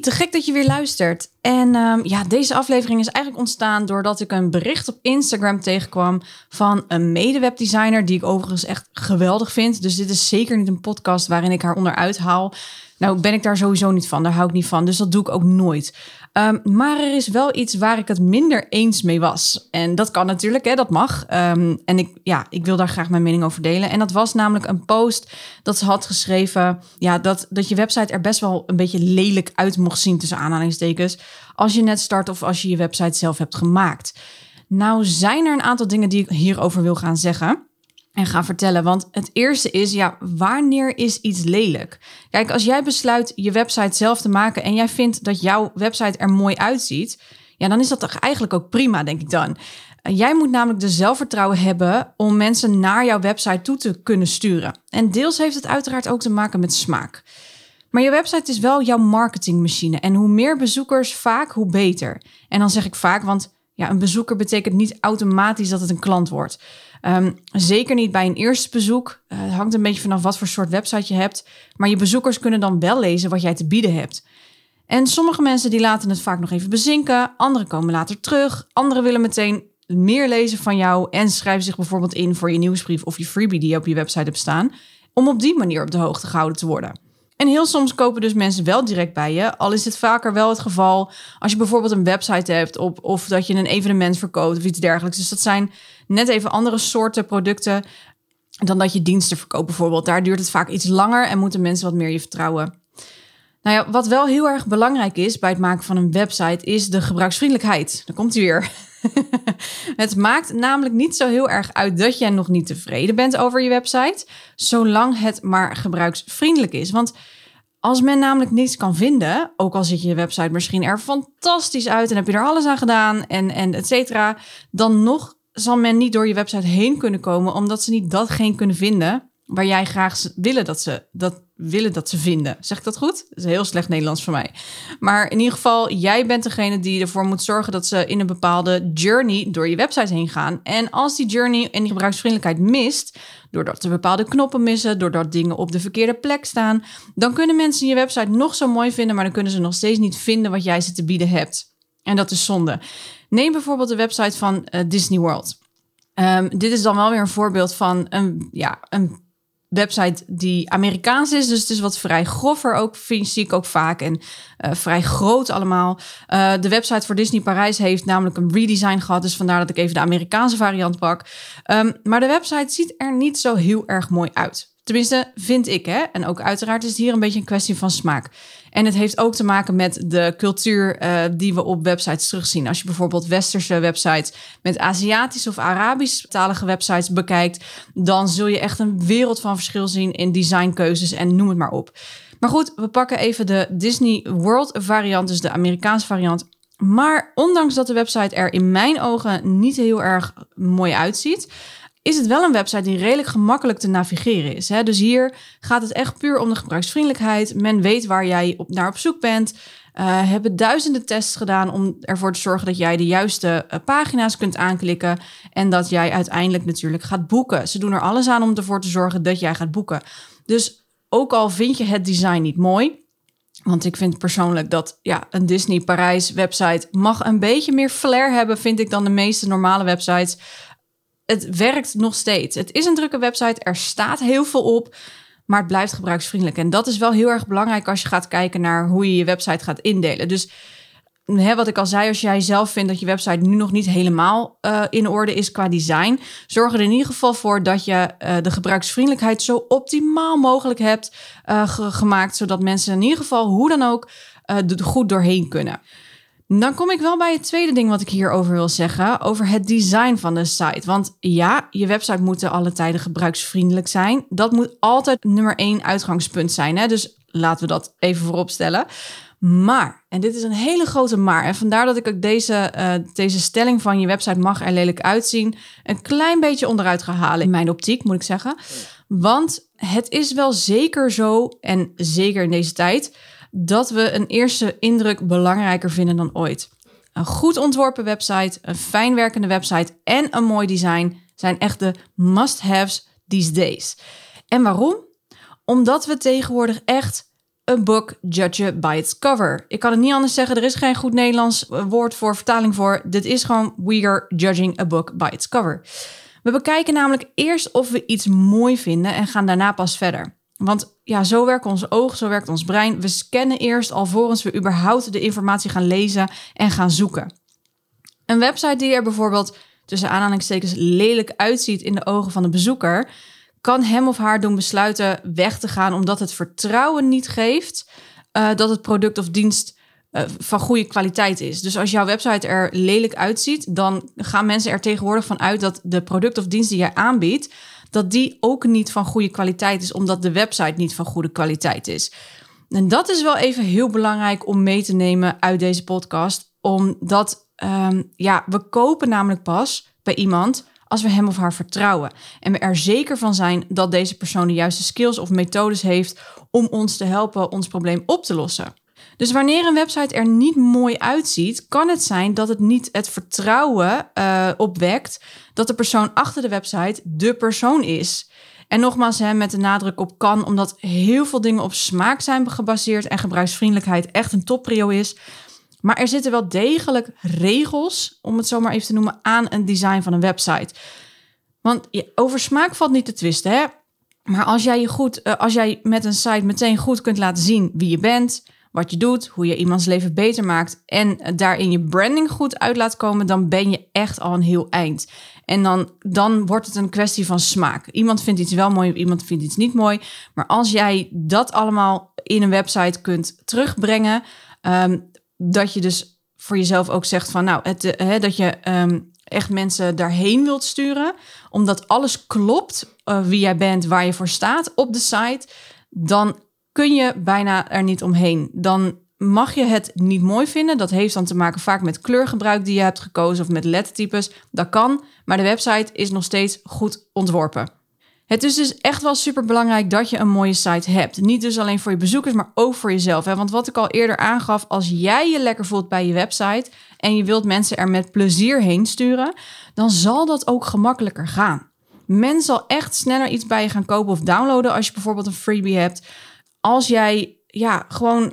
Te gek dat je weer luistert. En um, ja, deze aflevering is eigenlijk ontstaan doordat ik een bericht op Instagram tegenkwam van een medewebdesigner die ik overigens echt geweldig vind. Dus dit is zeker niet een podcast waarin ik haar onderuit haal. Nou ben ik daar sowieso niet van, daar hou ik niet van, dus dat doe ik ook nooit. Um, maar er is wel iets waar ik het minder eens mee was. En dat kan natuurlijk, hè, dat mag. Um, en ik, ja, ik wil daar graag mijn mening over delen. En dat was namelijk een post dat ze had geschreven... Ja, dat, dat je website er best wel een beetje lelijk uit mocht zien... tussen aanhalingstekens, als je net start of als je je website zelf hebt gemaakt. Nou zijn er een aantal dingen die ik hierover wil gaan zeggen en ga vertellen. Want het eerste is, ja, wanneer is iets lelijk? Kijk, als jij besluit je website zelf te maken en jij vindt dat jouw website er mooi uitziet, ja, dan is dat toch eigenlijk ook prima, denk ik dan. Jij moet namelijk de zelfvertrouwen hebben om mensen naar jouw website toe te kunnen sturen. En deels heeft het uiteraard ook te maken met smaak. Maar je website is wel jouw marketingmachine. En hoe meer bezoekers, vaak hoe beter. En dan zeg ik vaak, want ja, een bezoeker betekent niet automatisch dat het een klant wordt. Um, zeker niet bij een eerste bezoek. Uh, het hangt een beetje vanaf wat voor soort website je hebt. Maar je bezoekers kunnen dan wel lezen wat jij te bieden hebt. En sommige mensen die laten het vaak nog even bezinken. Anderen komen later terug. Anderen willen meteen meer lezen van jou en schrijven zich bijvoorbeeld in voor je nieuwsbrief of je freebie die op je website hebt staan. Om op die manier op de hoogte gehouden te worden. En heel soms kopen dus mensen wel direct bij je. Al is het vaker wel het geval als je bijvoorbeeld een website hebt op, of dat je een evenement verkoopt of iets dergelijks. Dus dat zijn net even andere soorten producten dan dat je diensten verkoopt bijvoorbeeld. Daar duurt het vaak iets langer en moeten mensen wat meer je vertrouwen. Nou ja, wat wel heel erg belangrijk is bij het maken van een website is de gebruiksvriendelijkheid. Daar komt hij weer. het maakt namelijk niet zo heel erg uit dat jij nog niet tevreden bent over je website, zolang het maar gebruiksvriendelijk is. Want als men namelijk niets kan vinden, ook al ziet je website misschien er fantastisch uit en heb je er alles aan gedaan en, en et cetera, dan nog zal men niet door je website heen kunnen komen, omdat ze niet datgene kunnen vinden waar jij graag willen dat ze dat willen dat ze vinden. Zeg ik dat goed? Dat is heel slecht Nederlands voor mij. Maar in ieder geval, jij bent degene die ervoor moet zorgen dat ze in een bepaalde journey door je website heen gaan. En als die journey en die gebruiksvriendelijkheid mist, doordat er bepaalde knoppen missen, doordat dingen op de verkeerde plek staan, dan kunnen mensen je website nog zo mooi vinden, maar dan kunnen ze nog steeds niet vinden wat jij ze te bieden hebt. En dat is zonde. Neem bijvoorbeeld de website van uh, Disney World. Um, dit is dan wel weer een voorbeeld van een, ja, een website die Amerikaans is. Dus het is wat vrij groffer ook, vind, zie ik ook vaak. En uh, vrij groot allemaal. Uh, de website voor Disney Parijs heeft namelijk een redesign gehad. Dus vandaar dat ik even de Amerikaanse variant pak. Um, maar de website ziet er niet zo heel erg mooi uit. Tenminste, vind ik hè. En ook uiteraard is het hier een beetje een kwestie van smaak. En het heeft ook te maken met de cultuur uh, die we op websites terugzien. Als je bijvoorbeeld westerse websites met Aziatische of Arabisch-talige websites bekijkt, dan zul je echt een wereld van verschil zien in designkeuzes en noem het maar op. Maar goed, we pakken even de Disney World variant, dus de Amerikaanse variant. Maar ondanks dat de website er in mijn ogen niet heel erg mooi uitziet, is het wel een website die redelijk gemakkelijk te navigeren is. Hè? Dus hier gaat het echt puur om de gebruiksvriendelijkheid. Men weet waar jij op, naar op zoek bent. Uh, hebben duizenden tests gedaan om ervoor te zorgen dat jij de juiste uh, pagina's kunt aanklikken. En dat jij uiteindelijk natuurlijk gaat boeken. Ze doen er alles aan om ervoor te zorgen dat jij gaat boeken. Dus ook al vind je het design niet mooi. Want ik vind persoonlijk dat ja, een Disney Parijs website mag een beetje meer flair hebben, vind ik, dan de meeste normale websites het werkt nog steeds. Het is een drukke website, er staat heel veel op, maar het blijft gebruiksvriendelijk. En dat is wel heel erg belangrijk als je gaat kijken naar hoe je je website gaat indelen. Dus hè, wat ik al zei, als jij zelf vindt dat je website nu nog niet helemaal uh, in orde is qua design, zorg er in ieder geval voor dat je uh, de gebruiksvriendelijkheid zo optimaal mogelijk hebt uh, gemaakt, zodat mensen in ieder geval hoe dan ook goed doorheen kunnen. Dan kom ik wel bij het tweede ding wat ik hierover wil zeggen, over het design van de site. Want ja, je website moet alle tijden gebruiksvriendelijk zijn. Dat moet altijd nummer één uitgangspunt zijn. Hè? Dus Laten we dat even voorop stellen. Maar, en dit is een hele grote maar. En vandaar dat ik ook deze, uh, deze stelling van je website mag er lelijk uitzien. een klein beetje onderuit ga halen. In mijn optiek, moet ik zeggen. Want het is wel zeker zo, en zeker in deze tijd, dat we een eerste indruk belangrijker vinden dan ooit. Een goed ontworpen website, een fijn werkende website en een mooi design zijn echt de must-haves these days. En waarom? Omdat we tegenwoordig echt een book judge by its cover. Ik kan het niet anders zeggen. Er is geen goed Nederlands woord voor, vertaling voor. Dit is gewoon we are judging a book by its cover. We bekijken namelijk eerst of we iets mooi vinden en gaan daarna pas verder. Want ja, zo werkt ons oog, zo werkt ons brein. We scannen eerst alvorens we überhaupt de informatie gaan lezen en gaan zoeken. Een website die er bijvoorbeeld tussen aanhalingstekens lelijk uitziet in de ogen van de bezoeker, kan hem of haar doen besluiten weg te gaan omdat het vertrouwen niet geeft uh, dat het product of dienst uh, van goede kwaliteit is. Dus als jouw website er lelijk uitziet, dan gaan mensen er tegenwoordig van uit dat de product of dienst die jij aanbiedt, dat die ook niet van goede kwaliteit is, omdat de website niet van goede kwaliteit is. En dat is wel even heel belangrijk om mee te nemen uit deze podcast, omdat um, ja, we kopen namelijk pas bij iemand als we hem of haar vertrouwen. En we er zeker van zijn dat deze persoon de juiste skills of methodes heeft om ons te helpen ons probleem op te lossen. Dus wanneer een website er niet mooi uitziet, kan het zijn dat het niet het vertrouwen uh, opwekt dat de persoon achter de website de persoon is. En nogmaals, hè, met de nadruk op kan, omdat heel veel dingen op smaak zijn gebaseerd en gebruiksvriendelijkheid echt een topprio is. Maar er zitten wel degelijk regels, om het zo maar even te noemen, aan een design van een website. Want over smaak valt niet te twisten, hè? Maar als jij, je goed, uh, als jij met een site meteen goed kunt laten zien wie je bent, wat je doet, hoe je iemands leven beter maakt en daarin je branding goed uit laat komen, dan ben je echt al een heel eind. En dan, dan wordt het een kwestie van smaak. Iemand vindt iets wel mooi, iemand vindt iets niet mooi. Maar als jij dat allemaal in een website kunt terugbrengen, um, dat je dus voor jezelf ook zegt van nou, het, uh, dat je um, echt mensen daarheen wilt sturen, omdat alles klopt uh, wie jij bent, waar je voor staat op de site, dan kun je bijna er niet omheen. Dan mag je het niet mooi vinden. Dat heeft dan te maken vaak met kleurgebruik die je hebt gekozen of met lettertypes. Dat kan, maar de website is nog steeds goed ontworpen. Het is dus echt wel super belangrijk dat je een mooie site hebt. Niet dus alleen voor je bezoekers, maar ook voor jezelf. Hè? Want wat ik al eerder aangaf, als jij je lekker voelt bij je website en je wilt mensen er met plezier heen sturen, dan zal dat ook gemakkelijker gaan. Men zal echt sneller iets bij je gaan kopen of downloaden als je bijvoorbeeld een freebie hebt als jij ja, gewoon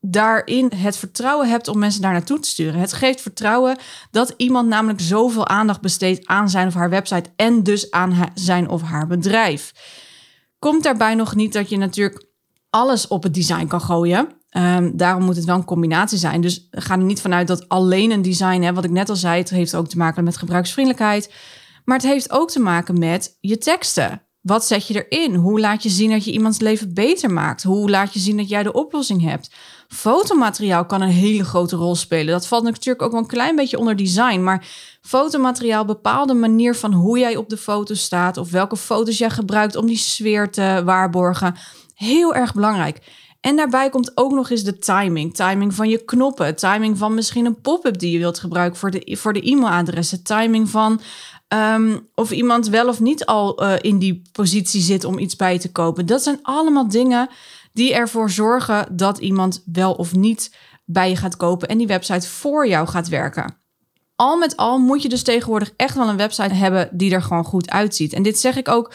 daarin het vertrouwen hebt om mensen daar naartoe te sturen. Het geeft vertrouwen dat iemand namelijk zoveel aandacht besteedt aan zijn of haar website en dus aan zijn of haar bedrijf. Komt daarbij nog niet dat je natuurlijk alles op het design kan gooien. Um, daarom moet het wel een combinatie zijn. Dus ga er niet vanuit dat alleen een design, hè, wat ik net al zei, het heeft ook te maken met gebruiksvriendelijkheid. Maar het heeft ook te maken met je teksten. Wat zet je erin? Hoe laat je zien dat je iemands leven beter maakt? Hoe laat je zien dat jij de oplossing hebt? Fotomateriaal kan een hele grote rol spelen. Dat valt natuurlijk ook wel een klein beetje onder design. Maar fotomateriaal bepaalt de manier van hoe jij op de foto staat. Of welke foto's jij gebruikt om die sfeer te waarborgen. Heel erg belangrijk. En daarbij komt ook nog eens de timing. Timing van je knoppen. Timing van misschien een pop-up die je wilt gebruiken voor de, voor de e-mailadressen. Timing van Um, of iemand wel of niet al uh, in die positie zit om iets bij te kopen. Dat zijn allemaal dingen die ervoor zorgen dat iemand wel of niet bij je gaat kopen en die website voor jou gaat werken. Al met al moet je dus tegenwoordig echt wel een website hebben die er gewoon goed uitziet. En dit zeg ik ook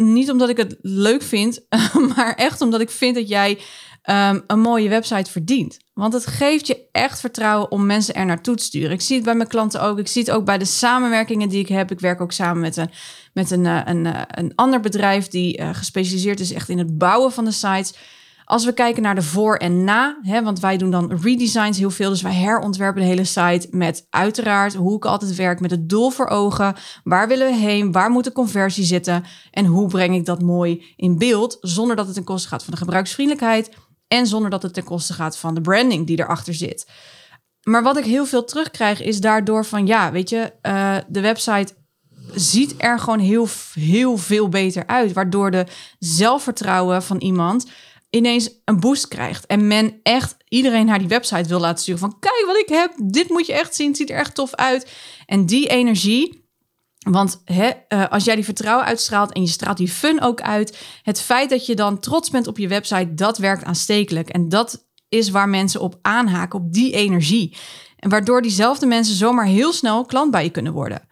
niet omdat ik het leuk vind, maar echt omdat ik vind dat jij um, een mooie website verdient. Want het geeft je echt vertrouwen om mensen er naartoe te sturen. Ik zie het bij mijn klanten ook. Ik zie het ook bij de samenwerkingen die ik heb. Ik werk ook samen met een, met een, eh, een, eh, een ander bedrijf die uh, gespecialiseerd is echt in het bouwen van de sites. Als we kijken naar de voor en na, hè, want wij doen dan redesigns heel veel. Dus wij herontwerpen de hele site met uiteraard hoe ik altijd werk met het doel voor ogen. Waar willen we heen? Waar moet de conversie zitten? En hoe breng ik dat mooi in beeld zonder dat het ten koste gaat van de gebruiksvriendelijkheid en zonder dat het ten koste gaat van de branding die erachter zit. Maar wat ik heel veel terugkrijg is daardoor van ja, weet je, uh, de website ziet er gewoon heel, heel veel beter uit. Waardoor de zelfvertrouwen van iemand ineens een boost krijgt. En men echt iedereen naar die website wil laten sturen van kijk wat ik heb. Dit moet je echt zien. Het ziet er echt tof uit. En die energie. Want hè, eh, als jij die vertrouwen uitstraalt en je straalt die fun ook uit, het feit dat je dan trots bent op je website, dat werkt aanstekelijk. En dat is waar mensen op aanhaken, op die energie. En waardoor diezelfde mensen zomaar heel snel klant bij je kunnen worden.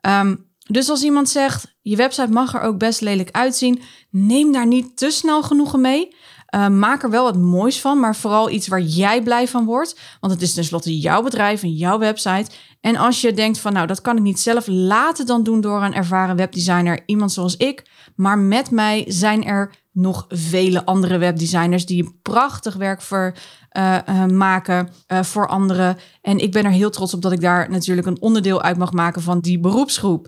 Ehm, dus als iemand zegt, je website mag er ook best lelijk uitzien, neem daar niet te snel genoegen mee. Uh, maak er wel wat moois van, maar vooral iets waar jij blij van wordt. Want het is tenslotte jouw bedrijf en jouw website. En als je denkt van, nou, dat kan ik niet zelf, laat het dan doen door een ervaren webdesigner, iemand zoals ik. Maar met mij zijn er nog vele andere webdesigners die prachtig werk voor uh, uh, maken uh, voor anderen. En ik ben er heel trots op dat ik daar natuurlijk een onderdeel uit mag maken van die beroepsgroep.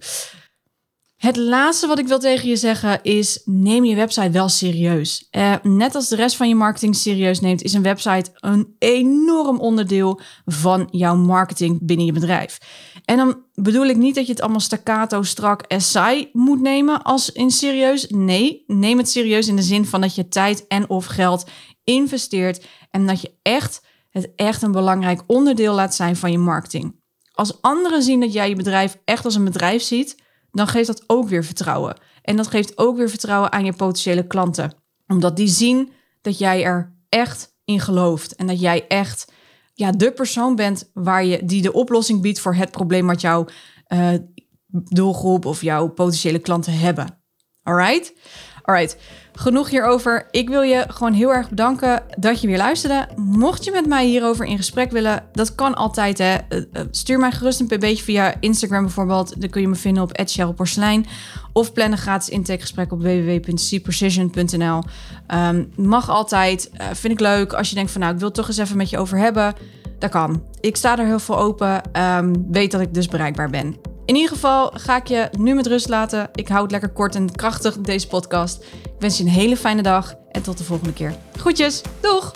Het laatste wat ik wil tegen je zeggen is: neem je website wel serieus. Uh, net als de rest van je marketing serieus neemt, is een website een enorm onderdeel van jouw marketing binnen je bedrijf. En dan bedoel ik niet dat je het allemaal staccato, strak, saai moet nemen als in serieus. Nee, neem het serieus in de zin van dat je tijd en of geld investeert en dat je echt het echt een belangrijk onderdeel laat zijn van je marketing. Als anderen zien dat jij je bedrijf echt als een bedrijf ziet, dan geeft dat ook weer vertrouwen. En dat geeft ook weer vertrouwen aan je potentiële klanten. Omdat die zien dat jij er echt in gelooft. En dat jij echt ja, de persoon bent waar je, die de oplossing biedt voor het probleem wat jouw uh, doelgroep of jouw potentiële klanten hebben. Alright? Alright, genoeg hierover. Ik wil je gewoon heel erg bedanken dat je weer luisterde. Mocht je met mij hierover in gesprek willen, dat kan altijd. Hè. Eh, eh, stuur mij gerust een pb'tje via Instagram bijvoorbeeld. Dan kun je me vinden op @cherylporselein of plan een gratis intakegesprek op www.cprecision.nl. Ehm, mag altijd. Uh, vind ik leuk als je denkt van nou, ik wil het toch eens even met je over hebben. Dat kan. Ik sta er heel veel open. Um, weet dat ik dus bereikbaar ben. In ieder geval ga ik je nu met rust laten. Ik hou het lekker kort en krachtig deze podcast. Ik wens je een hele fijne dag en tot de volgende keer. Groetjes, doeg!